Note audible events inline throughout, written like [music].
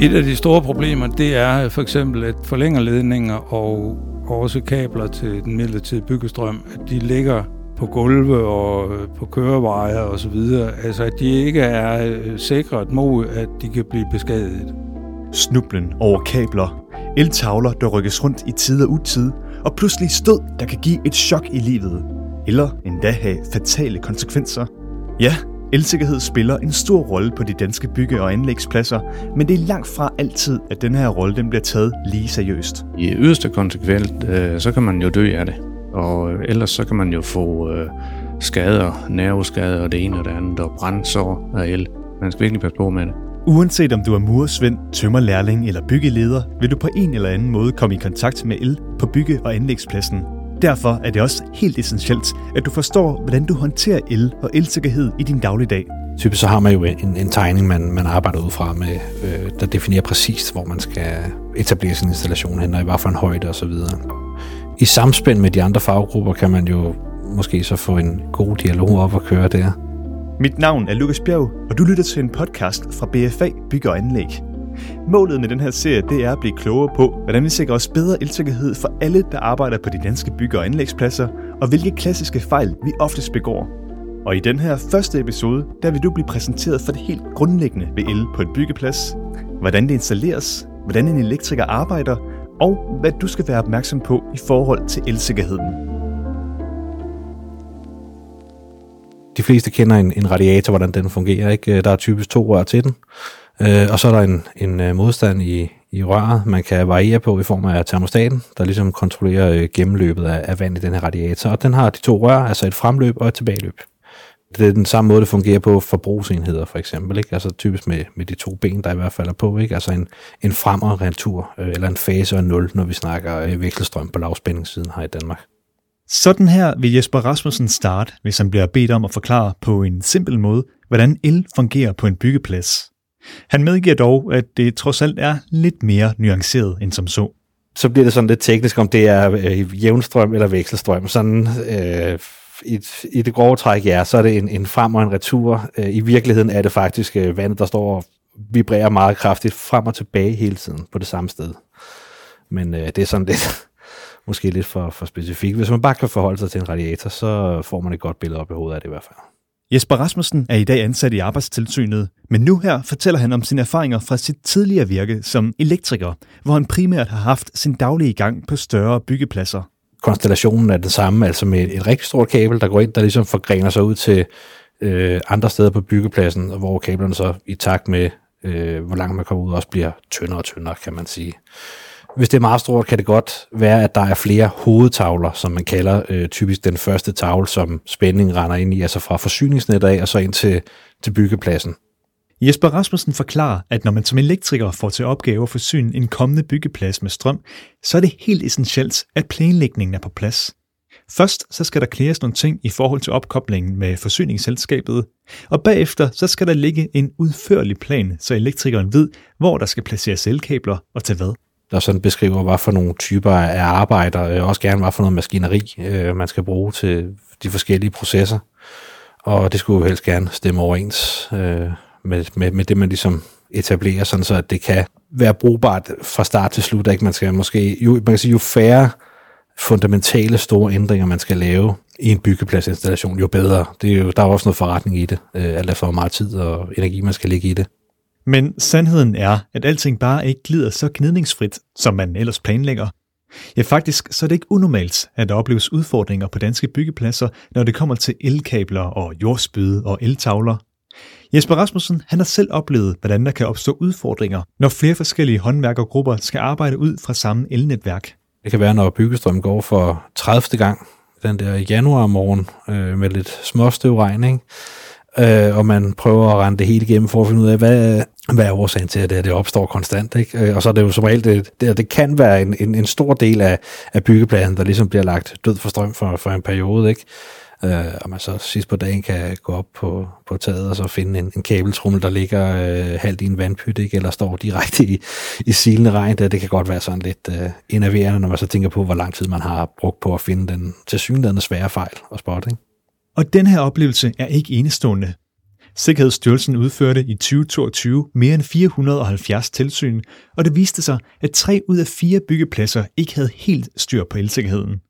Et af de store problemer, det er for eksempel, at forlængerledninger og også kabler til den midlertidige byggestrøm, at de ligger på gulve og øh, på køreveje og så videre. Altså, at de ikke er øh, sikret mod, at de kan blive beskadiget. Snublen over kabler, eltavler, der rykkes rundt i tid og utid, og pludselig stød, der kan give et chok i livet, eller endda have fatale konsekvenser. Ja, elsikkerhed spiller en stor rolle på de danske bygge- og anlægspladser, men det er langt fra altid, at den her rolle den bliver taget lige seriøst. I yderste konsekvens, øh, så kan man jo dø af det, og øh, ellers så kan man jo få øh, skader, nerveskader og det ene og det andet, og brændsår af el. Man skal virkelig passe på med det. Uanset om du er muresvend, tømmerlærling eller byggeleder, vil du på en eller anden måde komme i kontakt med el på bygge- og anlægspladsen. Derfor er det også helt essentielt, at du forstår, hvordan du håndterer el og elsikkerhed i din dagligdag. Typisk så har man jo en, en tegning, man, man arbejder ud fra, med, øh, der definerer præcist, hvor man skal etablere sin installation hen, og i hvad for en højde osv. I samspænd med de andre faggrupper kan man jo måske så få en god dialog op og køre der. Mit navn er Lukas Bjerg, og du lytter til en podcast fra BFA Bygge og Anlæg. Målet med den her serie, det er at blive klogere på, hvordan vi sikrer os bedre elsikkerhed for alle, der arbejder på de danske bygge- og anlægspladser, og hvilke klassiske fejl vi oftest begår. Og i den her første episode, der vil du blive præsenteret for det helt grundlæggende ved el på en byggeplads, hvordan det installeres, hvordan en elektriker arbejder, og hvad du skal være opmærksom på i forhold til elsikkerheden. De fleste kender en, en radiator, hvordan den fungerer. Ikke? Der er typisk to rør til den, øh, og så er der en, en øh, modstand i, i røret, man kan variere på i form af termostaten, der ligesom kontrollerer øh, gennemløbet af, af vand i den her radiator. Og den har de to rør, altså et fremløb og et tilbageløb. Det er den samme måde, det fungerer på forbrugsenheder for eksempel. Ikke? Altså typisk med, med de to ben, der i hvert fald er på. Ikke? Altså en, en frem- og retur, øh, eller en fase og en nul, når vi snakker øh, vekselstrøm på lavspændingssiden her i Danmark. Sådan her vil Jesper Rasmussen starte, hvis han bliver bedt om at forklare på en simpel måde, hvordan el fungerer på en byggeplads. Han medgiver dog, at det trods alt er lidt mere nuanceret end som så. Så bliver det sådan lidt teknisk, om det er øh, jævnstrøm eller vekselstrøm. Sådan, øh, i, I det grove træk, ja, så er det en, en frem og en retur. Øh, I virkeligheden er det faktisk øh, vandet, der står og vibrerer meget kraftigt frem og tilbage hele tiden på det samme sted. Men øh, det er sådan lidt, [laughs] måske lidt for, for specifikt. Hvis man bare kan forholde sig til en radiator, så får man et godt billede op i hovedet af det i hvert fald. Jesper Rasmussen er i dag ansat i Arbejdstilsynet, men nu her fortæller han om sine erfaringer fra sit tidligere virke som elektriker, hvor han primært har haft sin daglige gang på større byggepladser. Konstellationen er den samme, altså med et, rigtig stort kabel, der går ind, der ligesom forgrener sig ud til øh, andre steder på byggepladsen, hvor kablerne så i takt med, øh, hvor langt man kommer ud, også bliver tyndere og tyndere, kan man sige. Hvis det er meget stort, kan det godt være, at der er flere hovedtavler, som man kalder øh, typisk den første tavle, som spændingen render ind i, altså fra forsyningsnettet af og så ind til, til byggepladsen. Jesper Rasmussen forklarer, at når man som elektriker får til opgave at forsyne en kommende byggeplads med strøm, så er det helt essentielt, at planlægningen er på plads. Først så skal der klæres nogle ting i forhold til opkoblingen med forsyningsselskabet, og bagefter så skal der ligge en udførlig plan, så elektrikeren ved, hvor der skal placeres elkabler og til hvad der sådan beskriver, hvad for nogle typer af arbejder, og også gerne hvad for noget maskineri, øh, man skal bruge til de forskellige processer. Og det skulle jo helst gerne stemme overens øh, med, med, med det, man ligesom etablerer, sådan så at det kan være brugbart fra start til slut. Ikke? Man skal måske, jo, man kan sige, jo færre fundamentale store ændringer, man skal lave i en byggepladsinstallation, jo bedre. Det er jo, der er også noget forretning i det, øh, alt efter hvor meget tid og energi, man skal lægge i det. Men sandheden er, at alting bare ikke glider så gnidningsfrit, som man ellers planlægger. Ja, faktisk så er det ikke unormalt, at der opleves udfordringer på danske byggepladser, når det kommer til elkabler og jordspyde og eltavler. Jesper Rasmussen han har selv oplevet, hvordan der kan opstå udfordringer, når flere forskellige håndværkergrupper skal arbejde ud fra samme elnetværk. Det kan være, når byggestrøm går for 30. gang den der januar morgen øh, med lidt småstøvregn, ikke? Øh, og man prøver at rende det hele igennem for at finde ud af, hvad, hvad er årsagen til, at det, det opstår konstant. Ikke? Øh, og så er det jo som regel, det, det, det kan være en, en, en stor del af, af byggepladsen, der ligesom bliver lagt død for strøm for, for en periode. Ikke? Øh, og man så sidst på dagen kan gå op på, på taget og så finde en, en kabeltrummel, der ligger øh, halvt i en vandpyt, ikke? eller står direkte i, i silende regn. Det, det kan godt være sådan lidt øh, enerverende, når man så tænker på, hvor lang tid man har brugt på at finde den tilsyneladende svære fejl og spotting. Ikke? Og den her oplevelse er ikke enestående. Sikkerhedsstyrelsen udførte i 2022 mere end 470 tilsyn, og det viste sig, at tre ud af fire byggepladser ikke havde helt styr på elsikkerheden.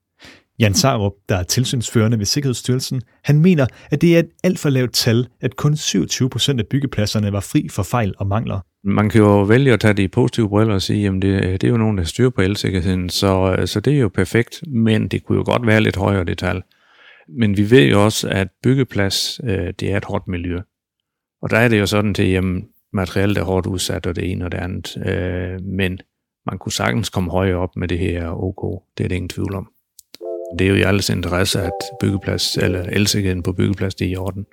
Jan Sarup, der er tilsynsførende ved Sikkerhedsstyrelsen, han mener, at det er et alt for lavt tal, at kun 27 procent af byggepladserne var fri for fejl og mangler. Man kan jo vælge at tage de positive briller og sige, at det, det er jo nogen, der styrer på elsikkerheden, så, så det er jo perfekt, men det kunne jo godt være lidt højere det tal. Men vi ved jo også, at byggeplads, øh, det er et hårdt miljø. Og der er det jo sådan til, at materialet er hårdt udsat, og det ene og det andet. Øh, men man kunne sagtens komme højere op med det her OK. Det er det ingen tvivl om. Det er jo i alles interesse, at byggeplads, eller elsikkerheden på byggeplads, det er i orden.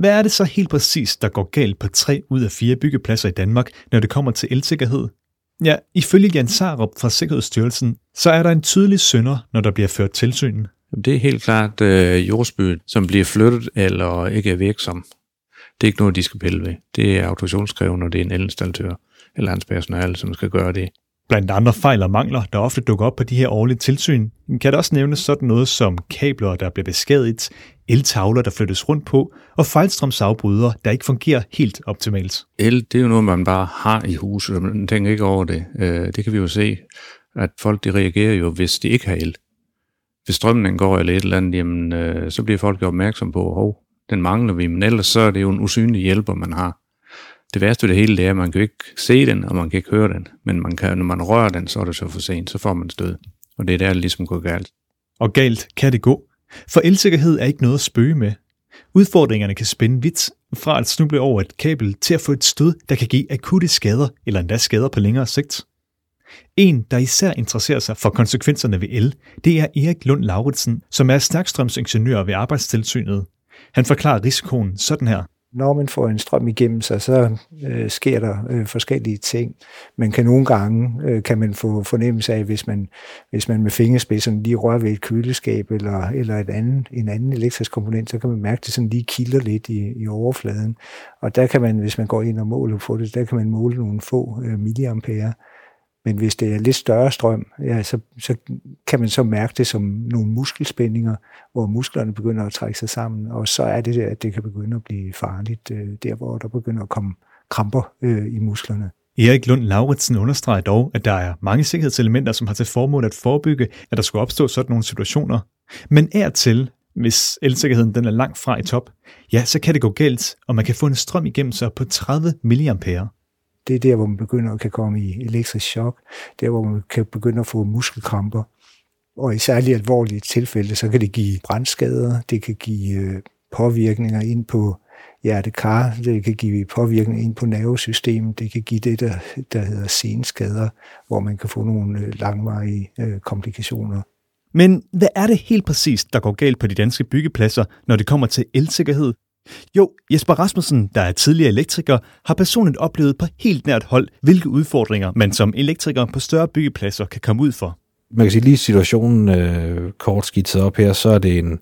Hvad er det så helt præcis, der går galt på tre ud af fire byggepladser i Danmark, når det kommer til elsikkerhed? Ja, ifølge Jan Sarup fra Sikkerhedsstyrelsen, så er der en tydelig synder, når der bliver ført tilsyn. Det er helt klart øh, jordsbyen, som bliver flyttet eller ikke er virksom. Det er ikke noget, de skal pille ved. Det er autorisationskrævende, når det er en elinstallatør eller hans personale, som skal gøre det. Blandt andre fejl og mangler, der ofte dukker op på de her årlige tilsyn, kan der også nævnes sådan noget som kabler, der bliver beskadiget, eltavler, der flyttes rundt på, og fejlstrømsafbrydere, der ikke fungerer helt optimalt. El, det er jo noget, man bare har i huset, og man tænker ikke over det. Øh, det kan vi jo se, at folk de reagerer jo, hvis de ikke har el. Hvis strømmen går eller et eller andet, jamen, øh, så bliver folk jo opmærksom på, hov, den mangler vi, men ellers så er det jo en usynlig hjælper, man har. Det værste ved det hele, det er, at man kan ikke se den, og man kan ikke høre den. Men man kan, når man rører den, så er det så for sent, så får man stød. Og det er der, det ligesom går galt. Og galt kan det gå. For elsikkerhed er ikke noget at spøge med. Udfordringerne kan spænde vidt fra at snuble over et kabel til at få et stød, der kan give akutte skader eller endda skader på længere sigt. En, der især interesserer sig for konsekvenserne ved el, det er Erik Lund Lauritsen, som er stærkstrømsingeniør ved Arbejdstilsynet. Han forklarer risikoen sådan her når man får en strøm igennem sig, så øh, sker der øh, forskellige ting. Man kan nogle gange øh, kan man få fornemmelse af, hvis man, hvis man med fingerspidserne lige rører ved et køleskab eller, eller et anden, en anden elektrisk komponent, så kan man mærke, at det sådan lige kilder lidt i, i overfladen. Og der kan man, hvis man går ind og måler på det, der kan man måle nogle få øh, milliampere. Men hvis det er lidt større strøm, ja, så, så kan man så mærke det som nogle muskelspændinger, hvor musklerne begynder at trække sig sammen, og så er det, at det kan begynde at blive farligt, øh, der hvor der begynder at komme kramper øh, i musklerne. Erik Lund Lauritsen understreger dog, at der er mange sikkerhedselementer, som har til formål at forebygge, at der skulle opstå sådan nogle situationer. Men er til, hvis elsikkerheden den er langt fra i top, ja, så kan det gå galt, og man kan få en strøm igennem sig på 30 mA. Det er der, hvor man begynder at kan komme i elektrisk chok. Der, hvor man kan begynde at få muskelkramper. Og i særligt alvorlige tilfælde, så kan det give brandskader, det kan give øh, påvirkninger ind på hjertekar, det kan give påvirkninger ind på nervesystemet, det kan give det, der, der hedder senskader, hvor man kan få nogle øh, langvarige øh, komplikationer. Men hvad er det helt præcist, der går galt på de danske byggepladser, når det kommer til elsikkerhed? Jo, Jesper Rasmussen, der er tidligere elektriker, har personligt oplevet på helt nært hold, hvilke udfordringer man som elektriker på større byggepladser kan komme ud for. Man kan sige lige situationen øh, kort skitset op her, så er det en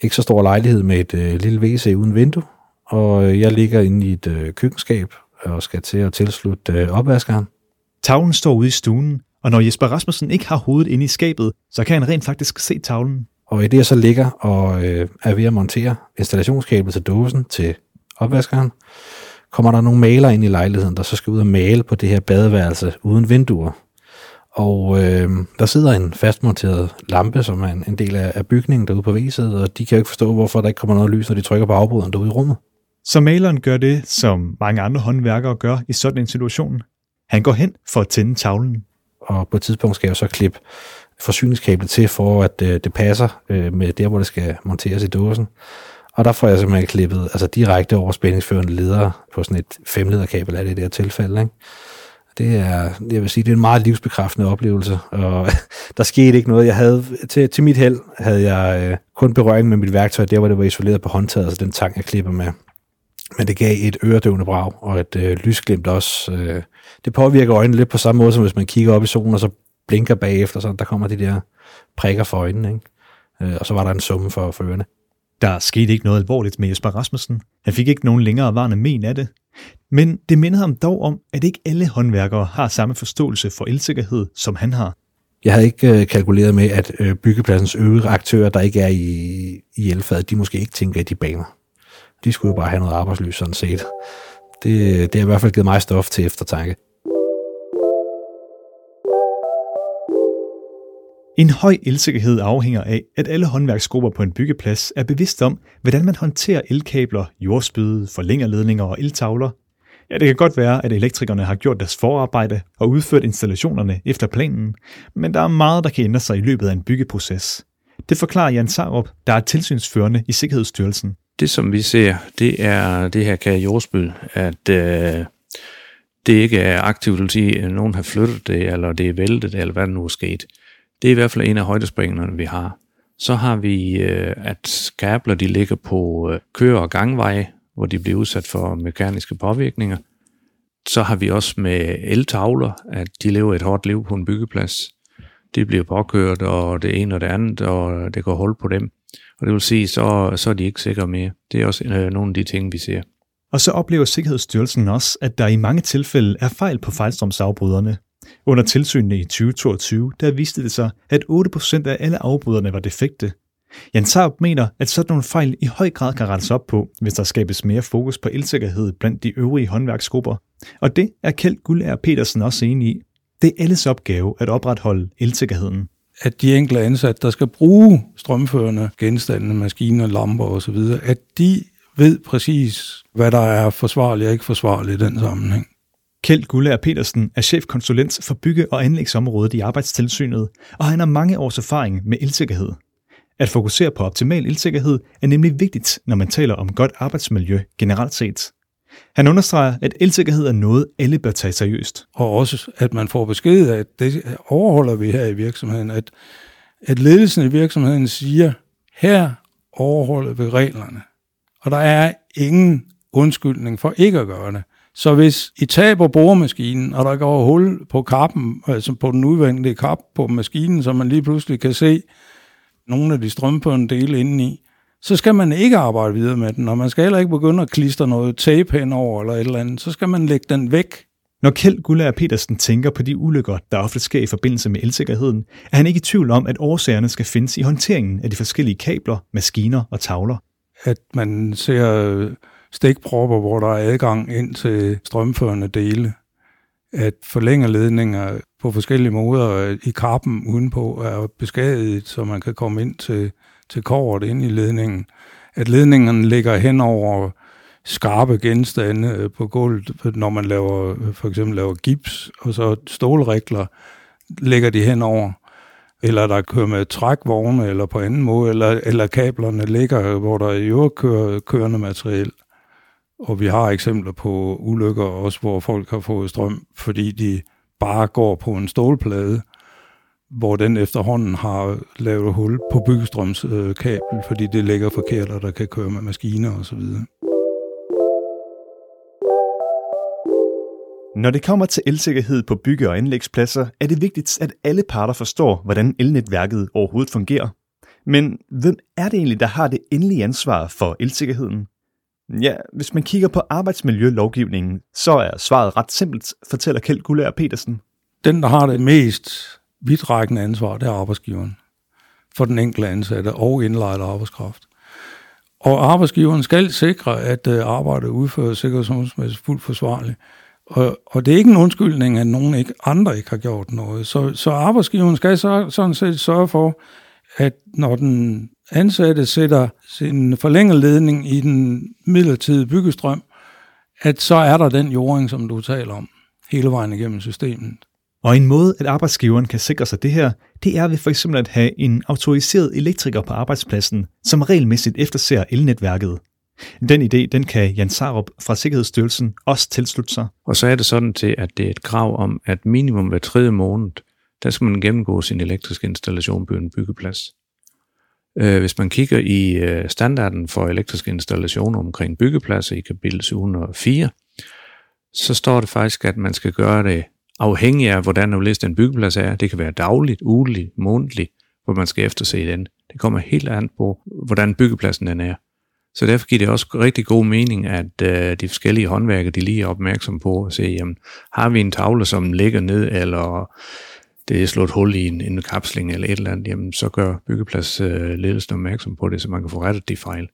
ikke så stor lejlighed med et øh, lille WC uden vindue, og jeg ligger inde i et øh, køkkenskab og skal til at tilslutte øh, opvaskeren. Tavlen står ude i stuen, og når Jesper Rasmussen ikke har hovedet inde i skabet, så kan han rent faktisk se tavlen. Og i det, jeg så ligger og øh, er ved at montere installationskabel til dåsen til opvaskeren, kommer der nogle maler ind i lejligheden, der så skal ud og male på det her badeværelse uden vinduer. Og øh, der sidder en fastmonteret lampe, som er en, en del af, af bygningen derude på væseet, og de kan jo ikke forstå, hvorfor der ikke kommer noget lys, når de trykker på afbryderen derude i rummet. Så maleren gør det, som mange andre håndværkere gør i sådan en situation. Han går hen for at tænde tavlen. Og på et tidspunkt skal jeg så klippe forsyningskablet til, for at øh, det passer øh, med der, hvor det skal monteres i dåsen. Og der får jeg simpelthen klippet altså direkte over spændingsførende ledere på sådan et femlederkabel af det der tilfælde. Ikke? Det er, jeg vil sige, det er en meget livsbekræftende oplevelse, og [laughs] der skete ikke noget. Jeg havde, til, til mit held havde jeg øh, kun berøring med mit værktøj, der hvor det var isoleret på håndtaget, altså den tang, jeg klipper med. Men det gav et øredøvende brag, og et øh, lysglimt også. Øh, det påvirker øjnene lidt på samme måde, som hvis man kigger op i solen, og så blinker bagefter, så der kommer de der prikker for øjnene, ikke? Øh, og så var der en summe for, for ørerne. Der skete ikke noget alvorligt med Jesper Rasmussen. Han fik ikke nogen længere varende men af det. Men det minder ham dog om, at ikke alle håndværkere har samme forståelse for elsikkerhed, som han har. Jeg havde ikke øh, kalkuleret med, at øh, byggepladsens øvrige aktører, der ikke er i, i elfadet, de måske ikke tænker i de baner. De skulle jo bare have noget arbejdsløs sådan set. Det, det har i hvert fald givet mig stof til eftertanke. En høj elsikkerhed afhænger af, at alle håndværksgrupper på en byggeplads er bevidst om, hvordan man håndterer elkabler, jordspyde, forlængerledninger og eltavler. Ja, det kan godt være, at elektrikerne har gjort deres forarbejde og udført installationerne efter planen, men der er meget, der kan ændre sig i løbet af en byggeproces. Det forklarer Jan Sarup, der er tilsynsførende i Sikkerhedsstyrelsen. Det, som vi ser, det er det her kære jordspyd, at øh, det ikke er aktivt, det vil sige, at nogen har flyttet det, eller det er væltet, eller hvad der nu er sket. Det er i hvert fald en af højdespringerne, vi har. Så har vi, øh, at skabler de ligger på øh, og gangveje, hvor de bliver udsat for mekaniske påvirkninger. Så har vi også med eltavler, at de lever et hårdt liv på en byggeplads. De bliver påkørt, og det ene og det andet, og det går hold på dem. Og det vil sige, så, så er de ikke sikre mere. Det er også øh, nogle af de ting, vi ser. Og så oplever Sikkerhedsstyrelsen også, at der i mange tilfælde er fejl på fejlstrømsafbryderne. Under tilsynene i 2022, der viste det sig, at 8% af alle afbryderne var defekte. Jan Tarp mener, at sådan nogle fejl i høj grad kan rettes op på, hvis der skabes mere fokus på elsikkerhed blandt de øvrige håndværksgrupper. Og det er Kjeld Gullager Petersen også enig i. Det er alles opgave at opretholde elsikkerheden. At de enkelte ansatte, der skal bruge strømførende genstande, maskiner, lamper osv., at de ved præcis, hvad der er forsvarligt og ikke forsvarligt i den sammenhæng. Kjeld Gullager Petersen er chefkonsulent for bygge- og anlægsområdet i Arbejdstilsynet, og han har mange års erfaring med elsikkerhed. At fokusere på optimal elsikkerhed er nemlig vigtigt, når man taler om godt arbejdsmiljø generelt set. Han understreger, at elsikkerhed er noget, alle bør tage seriøst. Og også, at man får besked af, at det overholder vi her i virksomheden, at, at ledelsen i virksomheden siger, her overholder vi reglerne. Og der er ingen undskyldning for ikke at gøre det. Så hvis I taber boremaskinen, og der går hul på kappen, altså på den udvendige kap på maskinen, så man lige pludselig kan se nogle af de strømførende dele indeni, så skal man ikke arbejde videre med den, og man skal heller ikke begynde at klistre noget tape henover eller et eller andet. Så skal man lægge den væk. Når Kjeld Gullager Petersen tænker på de ulykker, der ofte sker i forbindelse med elsikkerheden, er han ikke i tvivl om, at årsagerne skal findes i håndteringen af de forskellige kabler, maskiner og tavler. At man ser stikpropper, hvor der er adgang ind til strømførende dele. At forlængerledninger på forskellige måder øh, i kappen udenpå er beskadiget, så man kan komme ind til, til kåret ind i ledningen. At ledningerne ligger hen over skarpe genstande øh, på gulvet, når man laver, øh, for eksempel laver gips, og så stålrikler ligger de henover eller der kører med trækvogne, eller på anden måde, eller, eller kablerne ligger, hvor der i øvrigt kører kørende materiel. Og vi har eksempler på ulykker også, hvor folk har fået strøm, fordi de bare går på en stålplade, hvor den efterhånden har lavet hul på byggestrømskabel, fordi det ligger forkert, og der kan køre med maskiner osv. Når det kommer til elsikkerhed på bygge- og anlægspladser, er det vigtigt, at alle parter forstår, hvordan elnetværket overhovedet fungerer. Men hvem er det egentlig, der har det endelige ansvar for elsikkerheden? Ja, hvis man kigger på arbejdsmiljølovgivningen, så er svaret ret simpelt, fortæller Kjeld Gullager Petersen. Den, der har det mest vidtrækkende ansvar, det er arbejdsgiveren for den enkelte ansatte og indlejret arbejdskraft. Og arbejdsgiveren skal sikre, at øh, arbejdet udføres sikkerhedsmæssigt fuldt forsvarligt. Og, og det er ikke en undskyldning, at nogen ikke, andre ikke har gjort noget. Så, så arbejdsgiveren skal så, sådan set sørge for, at når den ansatte sætter sin forlængerledning i den midlertidige byggestrøm, at så er der den jording, som du taler om, hele vejen igennem systemet. Og en måde, at arbejdsgiveren kan sikre sig det her, det er ved for eksempel at have en autoriseret elektriker på arbejdspladsen, som regelmæssigt efterser elnetværket. Den idé, den kan Jan Sarup fra Sikkerhedsstyrelsen også tilslutte sig. Og så er det sådan til, at det er et krav om, at minimum hver tredje måned, der skal man gennemgå sin elektriske installation på en byggeplads. Øh, hvis man kigger i øh, standarden for elektriske installationer omkring byggepladser i kapitel 704, så står det faktisk, at man skal gøre det afhængig af, hvordan og en byggeplads er. Det kan være dagligt, ugeligt, månedligt, hvor man skal efterse den. Det kommer helt an på, hvordan byggepladsen den er. Så derfor giver det også rigtig god mening, at øh, de forskellige håndværkere, de lige er opmærksom på at se, jamen, har vi en tavle, som ligger ned, eller det er slået hul i en, en kapsling eller et eller andet, jamen så gør byggepladsledelsen opmærksom på det, så man kan få rettet de fejl.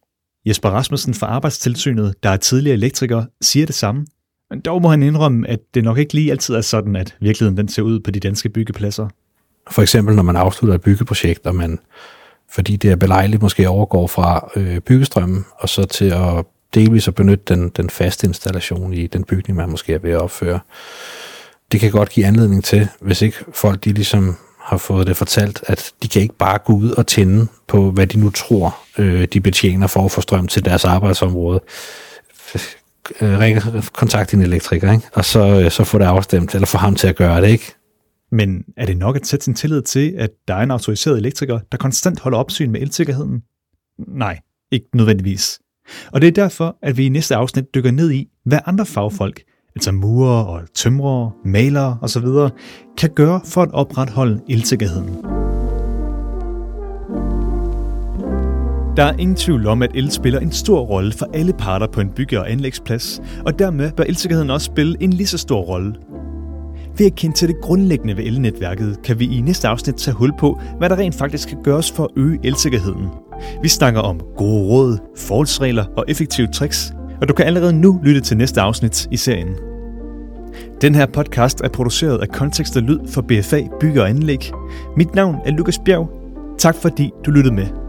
Jesper Rasmussen fra Arbejdstilsynet, der er tidligere elektriker, siger det samme. Men dog må han indrømme, at det nok ikke lige altid er sådan, at virkeligheden den ser ud på de danske byggepladser. For eksempel, når man afslutter et byggeprojekt, og man, fordi det er belejligt, måske overgår fra øh, byggestrømmen, og så til at delvis at benytte den, den faste installation i den bygning, man måske er ved at opføre. Det kan godt give anledning til, hvis ikke folk de ligesom har fået det fortalt, at de kan ikke bare gå ud og tænde på, hvad de nu tror, øh, de betjener for at få strøm til deres arbejdsområde. Øh, ring, kontakt din elektriker, ikke? og så, øh, så få det afstemt, eller få ham til at gøre det, ikke? Men er det nok at sætte sin tillid til, at der er en autoriseret elektriker, der konstant holder opsyn med elsikkerheden? Nej, ikke nødvendigvis. Og det er derfor, at vi i næste afsnit dykker ned i, hvad andre fagfolk, altså murer og tømrere, malere osv., kan gøre for at opretholde elsikkerheden. Der er ingen tvivl om, at el spiller en stor rolle for alle parter på en bygge- og anlægsplads, og dermed bør elsikkerheden også spille en lige så stor rolle. Ved at kende til det grundlæggende ved elnetværket, kan vi i næste afsnit tage hul på, hvad der rent faktisk kan gøres for at øge elsikkerheden. Vi snakker om gode råd, forholdsregler og effektive tricks, og du kan allerede nu lytte til næste afsnit i serien. Den her podcast er produceret af Kontekst og Lyd for BFA Bygge og Anlæg. Mit navn er Lukas Bjerg. Tak fordi du lyttede med.